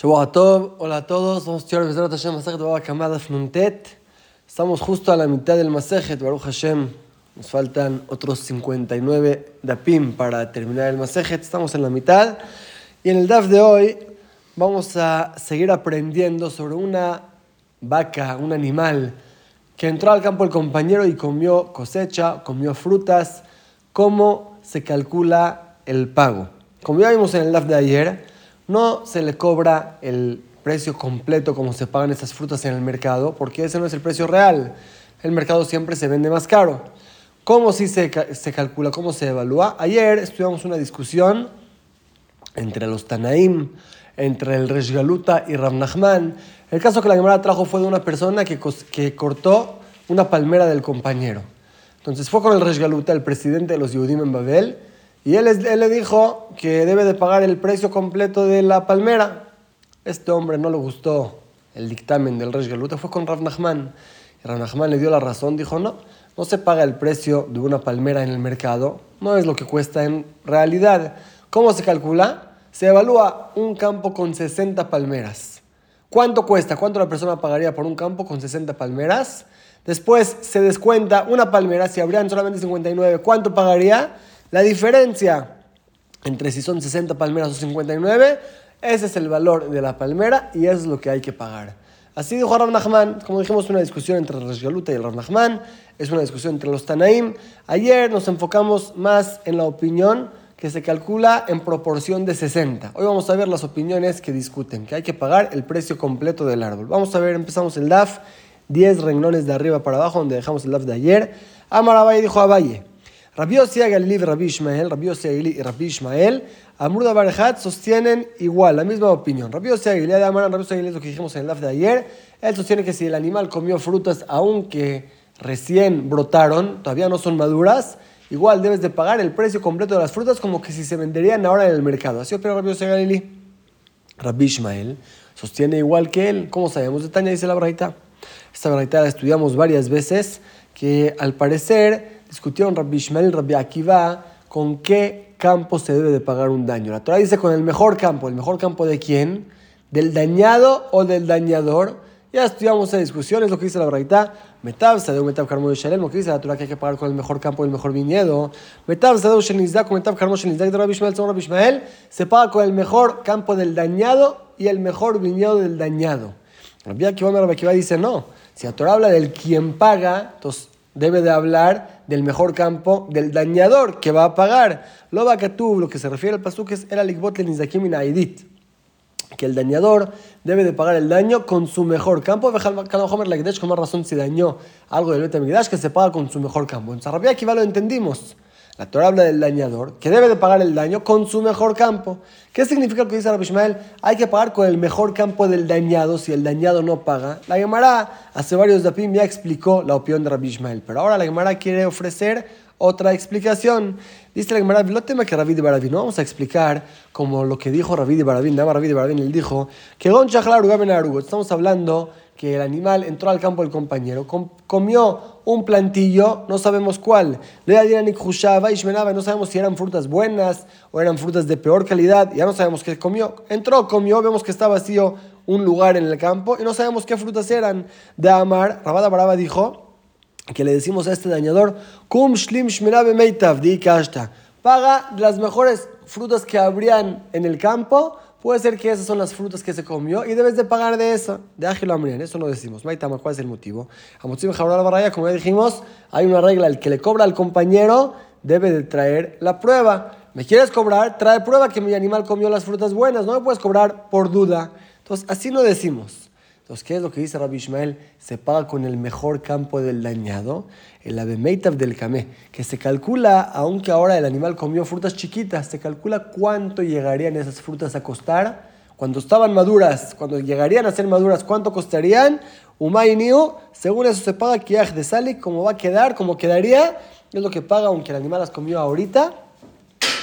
Tov, hola a todos, vamos a estudiar Hashem Masejet Baba Kamadaf Nuntet. Estamos justo a la mitad del Masejet, Baruch Hashem. Nos faltan otros 59 dapim para terminar el Masejet, estamos en la mitad. Y en el daf de hoy vamos a seguir aprendiendo sobre una vaca, un animal que entró al campo el compañero y comió cosecha, comió frutas, cómo se calcula el pago. Como ya vimos en el daf de ayer, no se le cobra el precio completo como se pagan estas frutas en el mercado, porque ese no es el precio real. El mercado siempre se vende más caro. ¿Cómo se, se calcula? ¿Cómo se evalúa? Ayer estudiamos una discusión entre los Tanaim, entre el Reshgaluta y Rav Nachman. El caso que la Gemara trajo fue de una persona que, que cortó una palmera del compañero. Entonces fue con el Reshgaluta, el presidente de los Yehudim en Babel, y él, le dijo que debe de pagar el precio completo de la palmera. Este hombre no le gustó el dictamen del Rey Galuta, fue con Rav Nachman. Y Rav Nachman le dio la razón, dijo, no, no se paga el precio de una palmera en el mercado, no es lo que cuesta en realidad. ¿Cómo se calcula? Se evalúa un campo con 60 palmeras. ¿Cuánto cuesta? ¿Cuánto la persona pagaría por un campo con 60 palmeras? Después se descuenta una palmera, si habrían solamente 59, ¿cuánto pagaría? La diferencia entre si son 60 palmeras o 59, ese es el valor de la palmera y eso es lo que hay que pagar. Así dijo Rav Nachman, como dijimos, una discusión entre el Galuta y el Rav Nachman, es una discusión entre los Tanaim. Ayer nos enfocamos más en la opinión que se calcula en proporción de 60. Hoy vamos a ver las opiniones que discuten, que hay que pagar el precio completo del árbol. Vamos a ver, empezamos el DAF, 10 renglones de arriba para abajo, donde dejamos el DAF de ayer. Amar dijo a Valle. Rabbi Yossi Galilí Rabbi Ishmael, Rabbi y Rabbi Ishmael, Amruda Barajat sostienen igual, la misma opinión. Rabbi Yossi Galilí de Amaran, Rabbi Yossi es lo que dijimos en el live de ayer. Él sostiene que si el animal comió frutas aunque recién brotaron, todavía no son maduras, igual debes de pagar el precio completo de las frutas como que si se venderían ahora en el mercado. Así opina Rabbi Yossi Galilí. Rabbi Ishmael sostiene igual que él. ¿Cómo sabemos? De Tania dice la braita. Esta braita la estudiamos varias veces, que al parecer discutieron Rabbi Ishmael y Rabbi Akiva con qué campo se debe de pagar un daño. La Torah dice con el mejor campo. ¿El mejor campo de quién? ¿Del dañado o del dañador? Ya estudiamos esa discusión, es lo que dice la Braita. Metab Sadeu Metab Karmo de Shalem, lo que dice la Torah que hay que pagar con el mejor campo y el mejor viñedo. Metab Sadeu Shenizdak, Metab Karmo Shenizdak de Rabbi Ishmael, Rabbi Ishmael, se paga con el mejor campo del dañado y el mejor viñedo del dañado. Rabbi Akiva, Rabbi Akiva dice no. Si la Torah habla del quien paga, entonces debe de hablar del mejor campo del dañador que va a pagar. Lo va tú, lo que se refiere al pasuk es el alikbot que el dañador debe de pagar el daño con su mejor campo. Con más razón si dañó algo del Betamigdash que se paga con su mejor campo. En Sarabia aquí lo entendimos. La Torah habla del dañador, que debe de pagar el daño con su mejor campo. ¿Qué significa lo que dice Rabbi Ishmael? Hay que pagar con el mejor campo del dañado si el dañado no paga. La Gemara hace varios dapim ya explicó la opinión de Rabbi Ishmael, pero ahora la Gemara quiere ofrecer otra explicación. Dice la Gemara, lo tema que Rabbi de Barabín, no vamos a explicar como lo que dijo Rabbi de Barabín, Rabbi de Barabín, él dijo que Estamos hablando que el animal entró al campo del compañero, comió un plantillo, no sabemos cuál, no sabemos si eran frutas buenas o eran frutas de peor calidad, ya no sabemos qué comió. Entró, comió, vemos que está vacío un lugar en el campo y no sabemos qué frutas eran. De Amar, Rabada Baraba dijo que le decimos a este dañador, Kum Shlim Di Paga las mejores frutas que habrían en el campo Puede ser que esas son las frutas que se comió y debes de pagar de eso. De ágil amrián, eso no decimos. Maitama, ¿cuál es el motivo? A motivo de baraya, como ya dijimos, hay una regla, el que le cobra al compañero debe de traer la prueba. ¿Me quieres cobrar? Trae prueba que mi animal comió las frutas buenas, no me puedes cobrar por duda. Entonces, así no decimos. Entonces, ¿qué es lo que dice Rabbi Ishmael? Se paga con el mejor campo del dañado, el abemeitav del camé, que se calcula, aunque ahora el animal comió frutas chiquitas, se calcula cuánto llegarían esas frutas a costar cuando estaban maduras, cuando llegarían a ser maduras, cuánto costarían. Umay niu, según eso se paga kiaj de sali, cómo va a quedar, cómo quedaría, es lo que paga aunque el animal las comió ahorita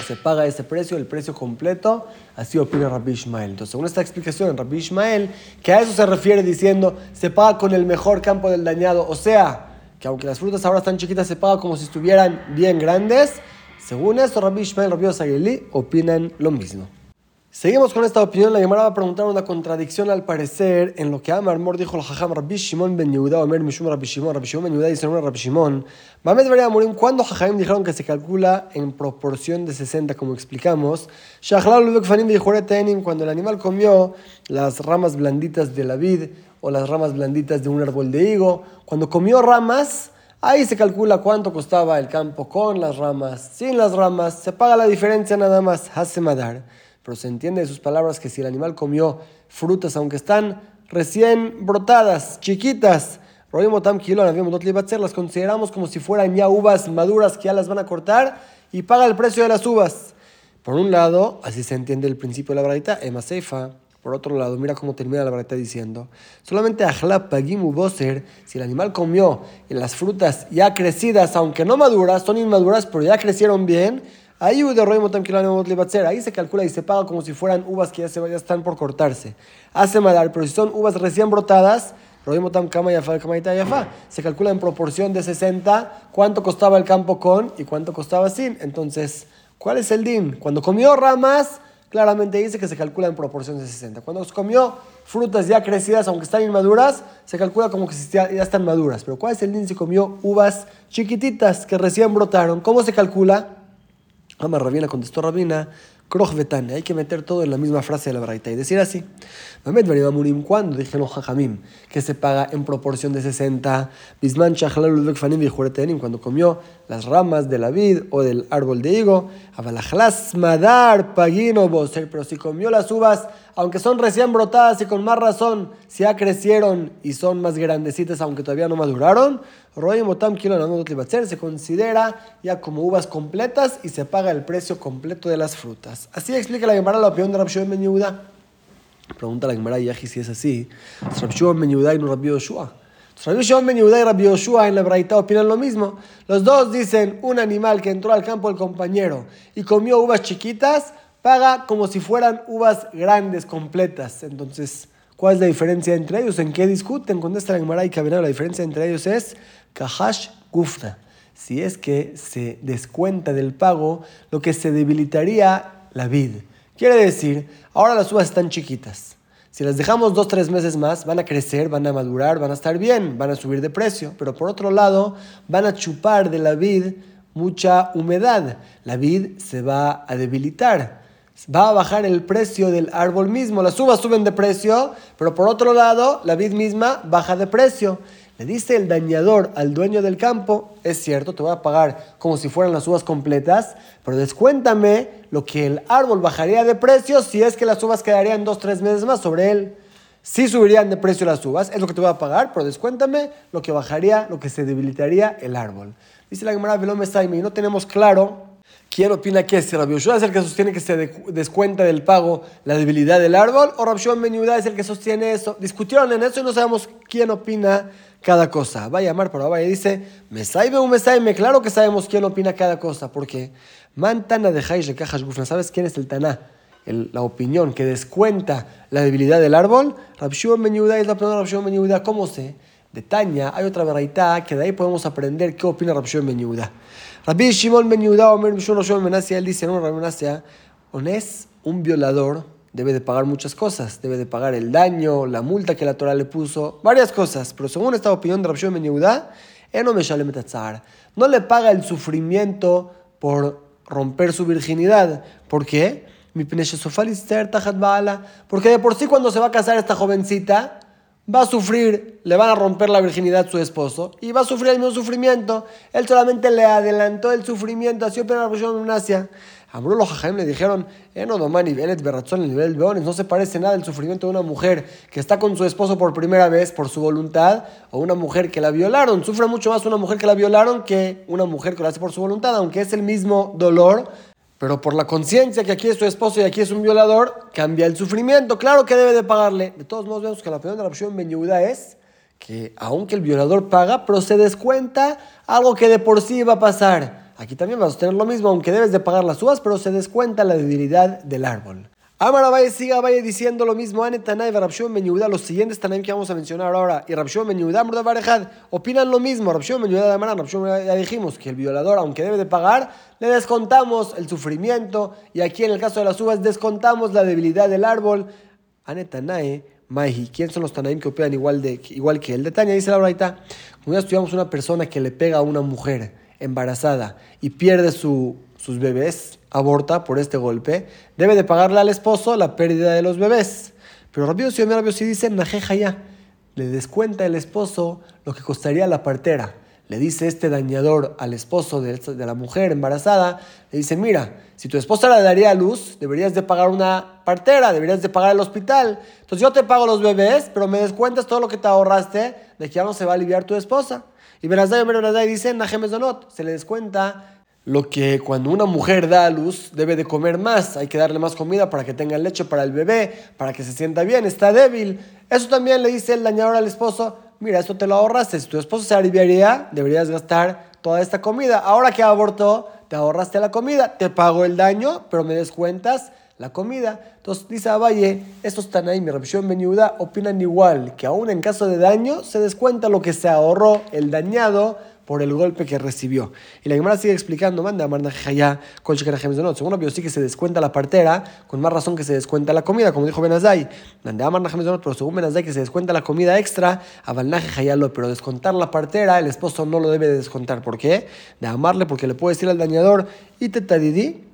se paga ese precio, el precio completo, así opina Rabbi Ishmael. Entonces, según esta explicación Rabbi Ishmael, que a eso se refiere diciendo, se paga con el mejor campo del dañado, o sea, que aunque las frutas ahora están chiquitas, se paga como si estuvieran bien grandes, según esto Rabbi Ishmael Rabbi Osageli opinan lo mismo. Seguimos con esta opinión. La Gemara va a preguntar una contradicción al parecer en lo que Amar Mor dijo el Jajam Rabbi Shimon ben Yehuda, Omer Mishum Rabbi Shimon, Rabbi Shimon ben Yehuda dice Rabbi Shimon. Mamed María Morim, cuando Jajam dijeron que se calcula en proporción de 60, como explicamos, cuando el animal comió las ramas blanditas de la vid o las ramas blanditas de un árbol de higo, cuando comió ramas, ahí se calcula cuánto costaba el campo con las ramas, sin las ramas, se paga la diferencia nada más, hace madar. Pero se entiende de sus palabras que si el animal comió frutas, aunque están recién brotadas, chiquitas, las consideramos como si fueran ya uvas maduras que ya las van a cortar y paga el precio de las uvas. Por un lado, así se entiende el principio de la braita, Emma Seifa. Por otro lado, mira cómo termina la braita diciendo, solamente Ajlap Pagimu Boser, si el animal comió en las frutas ya crecidas, aunque no maduras, son inmaduras, pero ya crecieron bien, Ahí se calcula y se paga como si fueran uvas que ya, se, ya están por cortarse. Hace madar, pero si son uvas recién brotadas, se calcula en proporción de 60 cuánto costaba el campo con y cuánto costaba sin. Entonces, ¿cuál es el din? Cuando comió ramas, claramente dice que se calcula en proporción de 60. Cuando comió frutas ya crecidas, aunque están inmaduras, se calcula como que ya, ya están maduras. Pero ¿cuál es el din si comió uvas chiquititas que recién brotaron? ¿Cómo se calcula? Ama Rabina contestó Rabina, hay que meter todo en la misma frase de la Braita y decir así. Mamed Murim, cuando dijeron Jajamim que se paga en proporción de 60, Bisman cuando comió las ramas de la vid o del árbol de higo, Abalachlas Madar Pagino Boser, pero si comió las uvas, aunque son recién brotadas y con más razón, si ya crecieron y son más grandecitas, aunque todavía no maduraron, se considera ya como uvas completas y se paga el precio completo de las frutas. Así explica la Gemara la opinión de Rabshon Ben Yehuda. Pregunta la Gemara Yaji si es así. Rabshon Ben Yehuda y no Rabbi Yoshua. Rabshon Ben Rabbi Yoshua en la Braita opinan lo mismo. Los dos dicen un animal que entró al campo del compañero y comió uvas chiquitas, paga como si fueran uvas grandes, completas. Entonces, ¿cuál es la diferencia entre ellos? ¿En qué discuten? Contesta la Gemara y La diferencia entre ellos es Kahash Gufta. Si es que se descuenta del pago lo que se debilitaría la vid. Quiere decir, ahora las uvas están chiquitas. Si las dejamos dos, tres meses más, van a crecer, van a madurar, van a estar bien, van a subir de precio. Pero por otro lado, van a chupar de la vid mucha humedad. La vid se va a debilitar. Va a bajar el precio del árbol mismo. Las uvas suben de precio, pero por otro lado, la vid misma baja de precio. Le dice el dañador al dueño del campo, es cierto, te voy a pagar como si fueran las uvas completas, pero descuéntame lo que el árbol bajaría de precio si es que las uvas quedarían dos, tres meses más sobre él. Sí subirían de precio las uvas, es lo que te voy a pagar, pero descuéntame lo que bajaría, lo que se debilitaría el árbol. Dice la Gemara Velome y no tenemos claro quién opina que es. Rabbi Yoshua es el que sostiene que se descuenta del pago la debilidad del árbol, o Rabbi Shimon es el que sostiene eso. Discutieron en eso y no sabemos quién opina cada cosa. Va a llamar para vaya y dice, me saibe un me claro que sabemos quién opina cada cosa, porque mantana de le cajas ¿sabes quién es el taná? la opinión que descuenta la debilidad del árbol, Rabshua Menyuda es la opinión de Rabshua Menyuda. ¿Cómo se? De Taña hay otra verdad que de ahí podemos aprender qué opina Rabshua Menyuda. Rabbi Shimon Menyuda, Omer Mishon Rabshua Menasia, él dice, no, Rabbi Menasia, es un violador debe de pagar muchas cosas. Debe de pagar el daño, la multa que la Torah le puso, varias cosas. Pero según esta opinión de Rabshon Ben Yehuda, no me No le paga el sufrimiento por romper su virginidad. ¿Por qué? Porque de por sí cuando se va a casar esta jovencita, va a sufrir, le van a romper la virginidad a su esposo y va a sufrir el mismo sufrimiento. Él solamente le adelantó el sufrimiento, así opina Rabshon Asia. A los Jajaim le dijeron, eh, no, se parece nada el sufrimiento de una mujer que está con su esposo por primera vez por su voluntad o una mujer que la violaron. Sufre mucho más una mujer que la violaron que una mujer que lo hace por su voluntad, aunque es el mismo dolor, pero por la conciencia que aquí es su esposo y aquí es un violador, cambia el sufrimiento. Claro que debe de pagarle. De todos modos, vemos que la opinión de la opción Ben es que aunque el violador paga, pero se descuenta algo que de por sí va a pasar. Aquí también vas a tener lo mismo, aunque debes de pagar las uvas, pero se descuenta la debilidad del árbol. Amara Valle siga Valle diciendo lo mismo. Anetanay, Rabshon Ben Yehuda, los siguientes Tanaim que vamos a mencionar ahora. Y Rabshon Ben Yehuda, Barejad, opinan lo mismo. Rabshon Ben de Amara, ya dijimos que el violador, aunque debe de pagar, le descontamos el sufrimiento. Y aquí en el caso de las uvas, descontamos la debilidad del árbol. Anetanay, Maihi, ¿quién son los Tanaim que opinan igual, de, igual que el de Tania? Dice la Braita, cuando ya estudiamos una persona que le pega a una mujer embarazada y pierde su, sus bebés aborta por este golpe, debe de pagarle al esposo la pérdida de los bebés. Pero Rabio si Rabio si dice, najeja ya, le descuenta el esposo lo que costaría la partera. Le dice este dañador al esposo de, la mujer embarazada, le dice, mira, si tu esposa le daría a luz, deberías de pagar una partera, deberías de pagar el hospital. Entonces yo te pago los bebés, pero me descuentas todo lo que te ahorraste de que ya no se va a aliviar tu esposa. Y Benazai y dice, Najemes se le descuenta lo que cuando una mujer da a luz debe de comer más, hay que darle más comida para que tenga leche para el bebé, para que se sienta bien, está débil. Eso también le dice el dañador al esposo, mira, esto te lo ahorraste, si tu esposo se aliviaría, deberías gastar toda esta comida. Ahora que abortó, te ahorraste la comida, te pago el daño, pero me descuentas la comida. Entonces dice Valle, estos Tanaim y Rabshon Ben Yehuda opinan igual, que aún en caso de daño se descuenta lo que se ahorró el dañado por el golpe que recibió. Y la Gemara sigue explicando, manda a Jaya, Según lo sí que se descuenta la partera, con más razón que se descuenta la comida, como dijo Benazai. Manda a de pero según Benazai que se descuenta la comida extra, a Jaya lo, pero descontar la partera, el esposo no lo debe de descontar. ¿Por qué? De amarle, porque le puede decir al dañador, y te tadidi,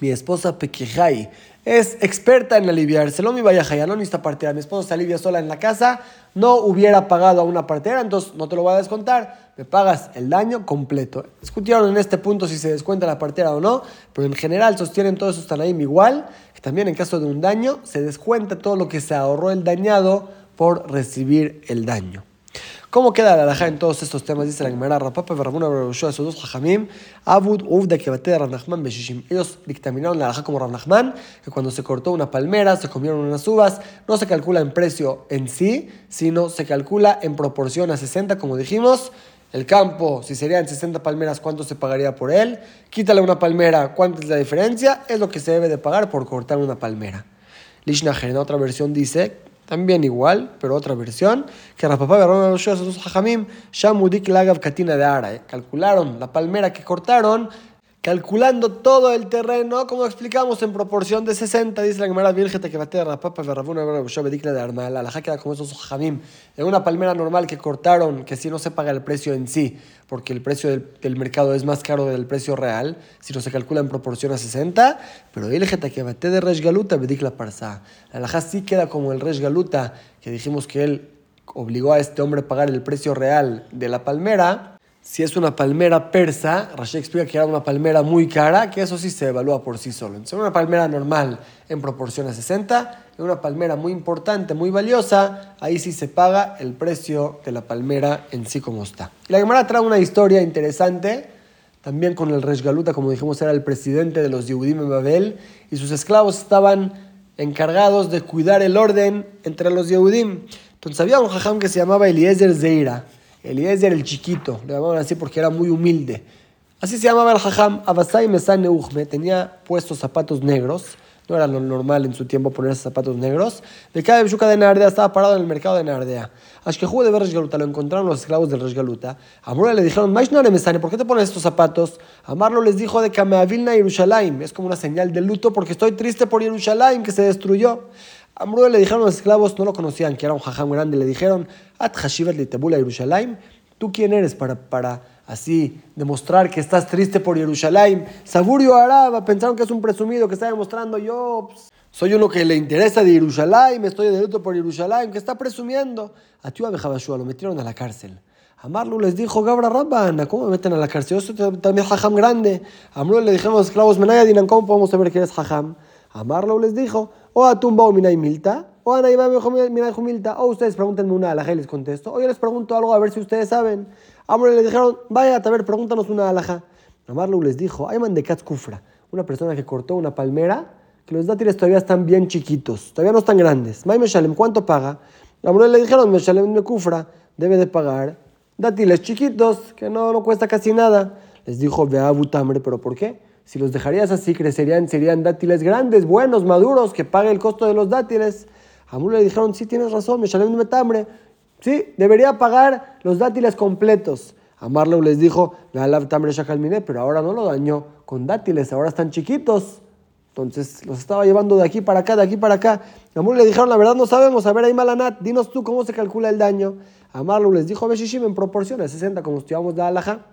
mi esposa Pequejai es experta en aliviárselo. Mi vaya ya no necesita partera. Mi esposa se alivia sola en la casa, no hubiera pagado a una partera, entonces no te lo voy a descontar. Me pagas el daño completo. Discutieron en este punto si se descuenta la partera o no, pero en general sostienen todos esos tanaim igual, que también en caso de un daño se descuenta todo lo que se ahorró el dañado por recibir el daño. ¿Cómo queda la alhaja en todos estos temas? Dice la Gemara, Rapapa, Barramuna, Barabushu, esos dos jajamim, Abud, Uvda, Kebate, Rabnachman, Beshishim. Ellos dictaminaron la alhaja como Rabnachman, que cuando se cortó una palmera, se comieron unas uvas, no se calcula en precio en sí, sino se calcula en proporción a 60, como dijimos. El campo, si serían 60 palmeras, ¿cuánto se pagaría por él? Quítale una palmera, ¿cuánto es la diferencia? Es lo que se debe de pagar por cortar una palmera. Lishnacher, en otra versión, dice también igual, pero otra versión, que Rapapá Jajamim, Shamudik Lagav Katina de Ara. Eh. Calcularon la palmera que cortaron calculando todo el terreno, como explicamos, en proporción de 60, dice la Gemara Virgen que batea papa verrabuna de armal, la queda como esos jamim, en una palmera normal que cortaron, que si no se paga el precio en sí, porque el precio del, mercado es más caro del precio real, si no se calcula en proporción a 60, pero Virgen que bate de Resgaluta, la parsa. La alajá sí queda como el Resgaluta, que dijimos que él obligó a este hombre a pagar el precio real de la palmera, si es una palmera persa, Rashi explica que era una palmera muy cara, que eso sí se evalúa por sí solo. Entonces, una palmera normal en proporción a 60, y una palmera muy importante, muy valiosa, ahí sí se paga el precio de la palmera en sí como está. La Gemara trae una historia interesante, también con el Reshgaluta, como dijimos, era el presidente de los Yehudim en Babel, y sus esclavos estaban encargados de cuidar el orden entre los Yehudim. Entonces había un jajam que se llamaba Eliezer Zeira Eliezer el chiquito, le llamaban así porque era muy humilde. Así se llamaba el jajam, Abasai Mesan Neuchme, tenía puestos zapatos negros, no era lo normal en su tiempo ponerse zapatos negros. De cada Beshuka de Nardea estaba parado en el mercado de Nardea. Ashkehu de ver Galuta, lo encontraron los esclavos del Galuta. A Amor le dijeron, Maishnare Mesane, ¿por qué te pones estos zapatos? Amarlo les dijo de Kameavilna Yerushalayim, es como una señal de luto porque estoy triste por Yerushalayim que se destruyó. A le dijeron los esclavos, no lo conocían, que era un jajam grande, le dijeron, At Hashivat Tabula Yerushalayim, ¿tú quién eres para, para así demostrar que estás triste por Yerushalayim? Saburio Araba, pensaron que es un presumido que está demostrando yo. Pues, soy uno que le interesa de Yerushalayim, estoy de luto por Yerushalayim, que está presumiendo. A Tua lo metieron a la cárcel. Amarlo les dijo, Gabra Rabbana, ¿cómo me meten a la cárcel? Yo soy también jajam grande. Amru le dijeron los esclavos, Menayadinan, ¿cómo podemos saber que eres jajam? Amarlo les dijo, o a tumba o minay milta, o a minay milta, o ustedes pregúntenme una alhaja y les contesto, o yo les pregunto algo a ver si ustedes saben. Amor le dijeron, vaya a ver, pregúntanos una alhaja. Amarlo les dijo, Ayman de Kufra, una persona que cortó una palmera, que los dátiles todavía están bien chiquitos, todavía no están grandes. May Meshalem, ¿cuánto paga? Amor le dijeron, Meshalem me Kufra, debe de pagar dátiles chiquitos, que no, no cuesta casi nada. Les dijo, vea Butamre, ¿pero por qué? Si los dejarías así, crecerían, serían dátiles grandes, buenos, maduros, que pague el costo de los dátiles. A le dijeron, sí, tienes razón, me shalem metambre. Sí, debería pagar los dátiles completos. Amarlo les dijo, pero ahora no lo dañó con dátiles, ahora están chiquitos. Entonces los estaba llevando de aquí para acá, de aquí para acá. Amul le dijeron, la verdad no sabemos, a ver ahí Malanat, dinos tú cómo se calcula el daño. Amarlo les dijo, Beshishim en proporciones, 60 como estudiamos de Alaja.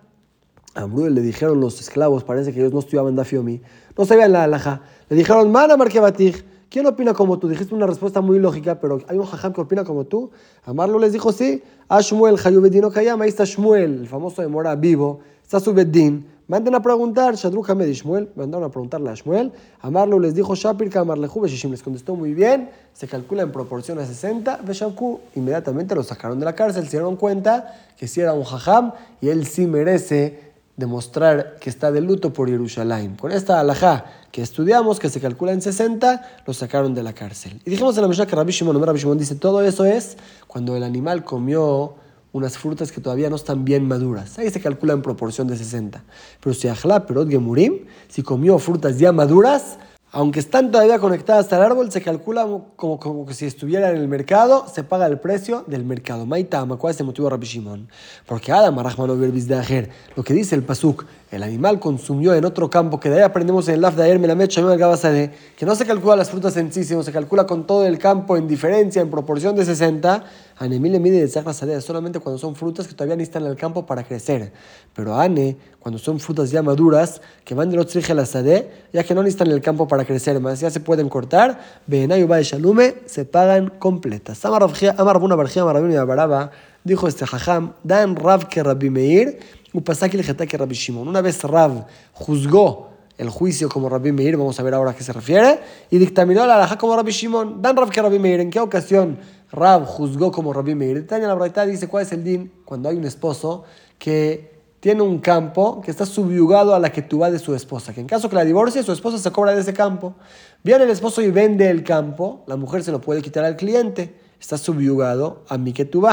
A le dijeron los esclavos, parece que ellos no estudiaban Dafiomi, no sabían la Alaja. Le dijeron, Mana Markebatij, ¿quién opina como tú? Dijiste una respuesta muy lógica, pero hay un jajam que opina como tú. Amarlo les dijo, sí, a Shmuel, Hayubedino Kayama, ahí está Shmuel, el famoso de Mora vivo, está su Bedín. Manden a preguntar, Shadruk Hamed y Shmuel, mandaron a preguntarle a Shmuel. Amarlo les dijo, Shapir Kamarlehu Beshishim, les contestó muy bien, se calcula en proporción a 60, Beshavku, inmediatamente lo sacaron de la cárcel, se dieron cuenta que si era un jajam y él sí merece demostrar que está de luto por Jerusalén. Con esta alajá que estudiamos, que se calcula en 60, lo sacaron de la cárcel. Y dijimos en la Mishnah que Rabbi Shimon, Rabbi Shimon dice, todo eso es cuando el animal comió unas frutas que todavía no están bien maduras. Ahí se calcula en proporción de 60. Pero si Ajla, Perot Gemurim, si comió frutas ya maduras, aunque están todavía conectadas al árbol, se calcula como, como que si estuviera en el mercado, se paga el precio del mercado. Maitama, ¿cuál es el motivo Rabbi Shimon? Porque Adam, de lo que dice el Pasuk, el animal consumió en otro campo, que de ahí aprendemos en el Laf de ayer, de que no se calcula las frutas en sí, sino se calcula con todo el campo en diferencia, en proporción de 60. Ane le mide de solamente cuando son frutas que todavía necesitan el campo para crecer. Pero Ane, cuando son frutas ya maduras, que van de los la sade, ya que no necesitan el campo para crecer más, ya se pueden cortar, Benayuba de Shalume, se pagan completas. Amar Buna Barjia, Marabino y Baraba, dijo este jajam, Dan Rav que Rabbi Meir, Upasaki el que Rabbi Shimon. Una vez Rav juzgó el juicio como Rabbi Meir, vamos a ver ahora a qué se refiere, y dictaminó la alhaja como Rabbi Shimon. Dan Rav que Rabbi Meir, ¿en qué ocasión Rav juzgó como Rabbi Meir? Tanya la verdad dice cuál es el din cuando hay un esposo que tiene un campo que está subyugado a la que tú de su esposa, que en caso que la divorcie, su esposa se cobra de ese campo. Viene el esposo y vende el campo, la mujer se lo puede quitar al cliente, está subyugado a mi que tú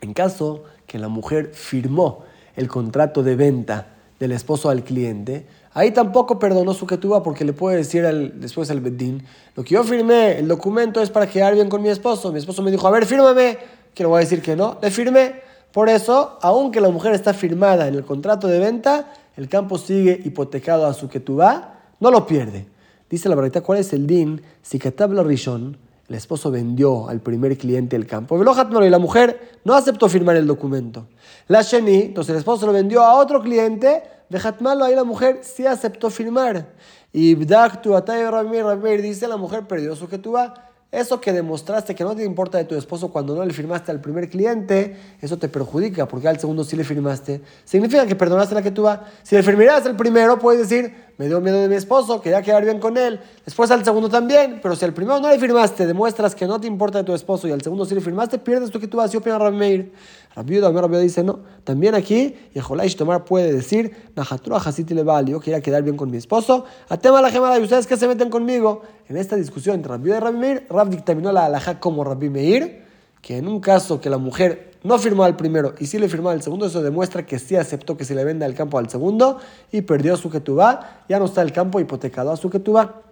En caso que la mujer firmó el contrato de venta del esposo al cliente, ahí tampoco perdonó su ketuba porque le puede decir después al bedín, lo que yo firmé, el documento es para quedar bien con mi esposo. Mi esposo me dijo, a ver, fírmame, que le voy a decir que no, le firmé. Por eso, aunque la mujer está firmada en el contrato de venta, el campo sigue hipotecado a su ketuba, no lo pierde. Dice la verdad, ¿cuál es el din? Si Katab Rishon, el esposo vendió al primer cliente el campo, y la mujer no aceptó firmar el documento. La Sheni, entonces el esposo lo vendió a otro cliente, Hatmalo, ahí la mujer sí aceptó firmar. Y Bdaktu Atay Ramir, dice, la mujer perdió su ketuba eso que demostraste que no te importa de tu esposo cuando no le firmaste al primer cliente, eso te perjudica, porque al segundo sí le firmaste. Significa que perdonaste la que tú vas. Si le firmaras al primero, puedes decir, me dio miedo de mi esposo, quería quedar bien con él. Después al segundo también, pero si al primero no le firmaste, demuestras que no te importa de tu esposo y al segundo sí le firmaste, pierdes tu que tú vas. ¿Qué opina Rabbi Rabbi Rabbi dice, no. También aquí, y Tomar puede decir, Najatura Hasiti yo quería quedar bien con mi esposo. Atema la gemara, ¿y ustedes qué se meten conmigo? En esta discusión entre Rabbi y Rabbi Meir, Rab dictaminó la alhaja como Rabbi Meir, que en un caso que la mujer no firmó al primero y sí le firmó al segundo, eso demuestra que sí aceptó que se le venda el campo al segundo y perdió su ketubá, ya no está el campo hipotecado a su ketubá.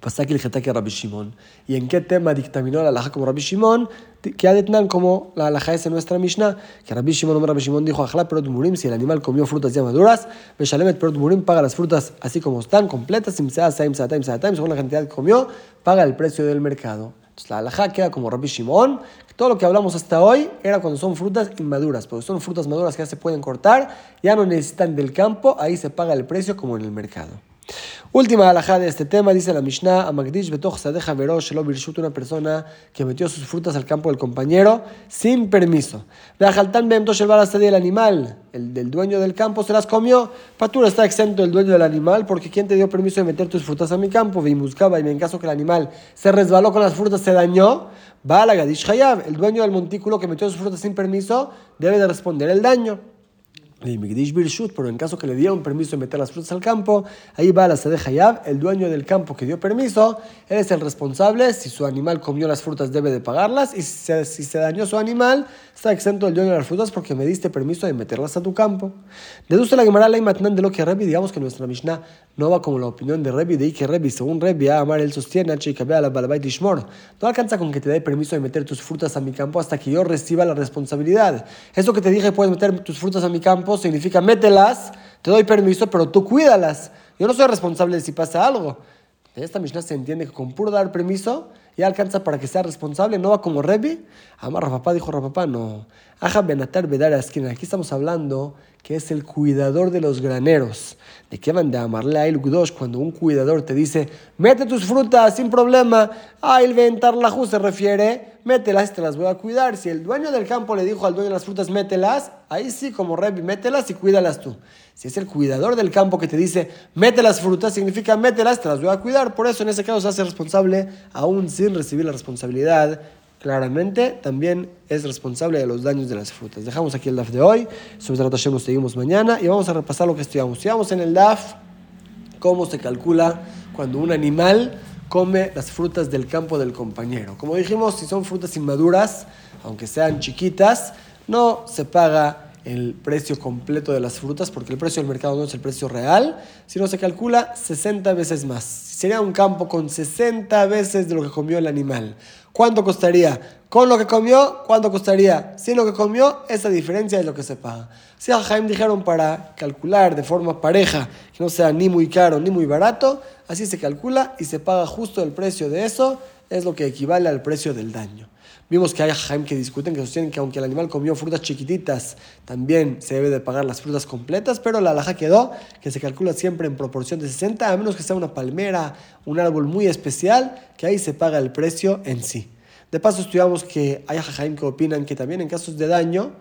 Pasa que el que Rabbi Shimon. ¿Y en qué tema dictaminó la alhaja como Rabbi Shimon? Que adetnan como la alhaja es en nuestra Mishnah, que Rabbi Shimon, Rabbi Shimon dijo, Ajla perot murim, si el animal comió frutas ya maduras, Beshalemet perot murim paga las frutas así como están, completas, según la cantidad que comió, paga el precio del mercado. Entonces la alhaja queda como Rabbi Shimon, todo lo que hablamos hasta hoy era cuando son frutas inmaduras, porque son frutas maduras que ya se pueden cortar, ya no necesitan del campo, ahí se paga el precio como en el mercado. Última alajá de este tema, dice la Mishnah, Amagdish betoch sadeja verosh lo birshut, una persona que metió sus frutas al campo del compañero sin permiso. Veajaltan beemtosh el el animal, el del dueño del campo, se las comió. Patura está exento el dueño del animal, porque ¿quién te dio permiso de meter tus frutas a mi campo? buscaba y en caso que el animal se resbaló con las frutas, se dañó. Va a la Gadish Hayab, el dueño del montículo que metió sus frutas sin permiso, debe de responder el daño. Pero en caso que le dieron permiso de meter las frutas al campo, ahí va la Sade Hayab, el dueño del campo que dio permiso, él es el responsable, si su animal comió las frutas debe de pagarlas, y si se, dañó su animal, está exento el dueño de las frutas porque me diste permiso de meterlas a tu campo. Deduce la Gemara la Matnan de lo que Rebi, digamos que nuestra Mishnah no va como la opinión de Rebi, de que Rebi, según Rebi, a Amar él sostiene, no alcanza con que te dé permiso de meter tus frutas a mi campo hasta que yo reciba la responsabilidad. Eso que te dije, puedes meter tus frutas a mi campo, significa mételas, te doy permiso, pero tú cuídalas. Yo no soy responsable de si pasa algo. De esta Mishnah se entiende que con puro dar permiso ya alcanza para que sea responsable, no va como Rebi. Amar Rapapá dijo Rapapá, no. Aja Benatar Bedar esquina. Aquí estamos hablando que es el cuidador de los graneros. ¿De qué van de amarle a Gudosh cuando un cuidador te dice, mete tus frutas sin problema? A el ventar la se refiere, mételas, te las voy a cuidar. Si el dueño del campo le dijo al dueño de las frutas, mételas, ahí sí, como Rebi, mételas y cuídalas tú. Si es el cuidador del campo que te dice, mete las frutas, significa mételas, te las voy a cuidar. Por eso en ese caso se hace responsable, aún sin recibir la responsabilidad. Claramente también es responsable de los daños de las frutas. Dejamos aquí el DAF de hoy. Nos seguimos mañana y vamos a repasar lo que estudiamos. Estudiamos en el DAF cómo se calcula cuando un animal come las frutas del campo del compañero. Como dijimos, si son frutas inmaduras, aunque sean chiquitas, no se paga el precio completo de las frutas, porque el precio del mercado no es el precio real, sino se calcula 60 veces más. Sería un campo con 60 veces de lo que comió el animal. ¿Cuánto costaría? Con lo que comió, ¿cuánto costaría? Sin lo que comió, esa diferencia es lo que se paga. Si a Jaime dijeron para calcular de forma pareja, que no sea ni muy caro ni muy barato, así se calcula y se paga justo el precio de eso, es lo que equivale al precio del daño. Vimos que hay Jaime que discuten, que sostienen que aunque el animal comió frutas chiquititas, también se debe de pagar las frutas completas, pero la alhaja quedó que se calcula siempre en proporción de 60, a menos que sea una palmera, un árbol muy especial, que ahí se paga el precio en sí. De paso estudiamos que hay Jaime que opinan que también en casos de daño,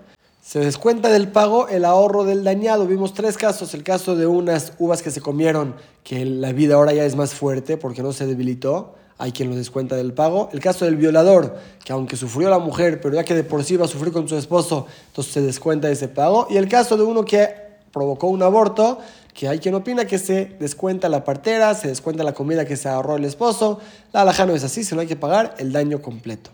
se descuenta del pago el ahorro del dañado. Vimos tres casos. El caso de unas uvas que se comieron, que la vida ahora ya es más fuerte porque no se debilitó hay quien lo descuenta del pago. El caso del violador, que aunque sufrió la mujer, pero ya que de por sí va a sufrir con su esposo, entonces se descuenta ese pago. Y el caso de uno que provocó un aborto, que hay quien opina que se descuenta la partera, se descuenta la comida que se ahorró el esposo. La alhaja no es así, sino hay que pagar el daño completo.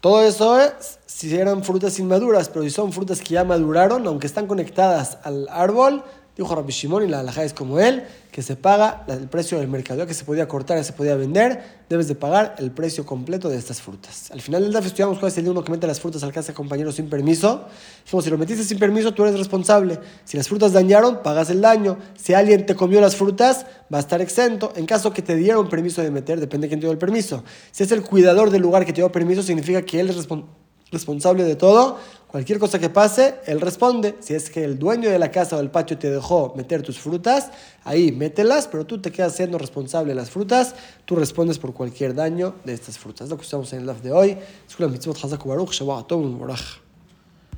Todo eso es si eran frutas inmaduras, pero si son frutas que ya maduraron, aunque están conectadas al árbol, Dijo Rabbi Shimon y la alhaja es como él, que se paga el precio del mercado, que se podía cortar, se podía vender, debes de pagar el precio completo de estas frutas. Al final del DAF estudiamos cuál es el día uno que mete las frutas al casa compañero sin permiso. Dijimos, si lo metiste sin permiso, tú eres responsable. Si las frutas dañaron, pagas el daño. Si alguien te comió las frutas, va a estar exento. En caso que te dieron permiso de meter, depende de quién te dio el permiso. Si es el cuidador del lugar que te dio permiso, significa que él es responsable de todo. Cualquier cosa que pase, él responde. Si es que el dueño de la casa o del patio te dejó meter tus frutas, ahí mételas, pero tú te quedas siendo responsable de las frutas. Tú respondes por cualquier daño de estas frutas. Es lo que estamos en el live de hoy.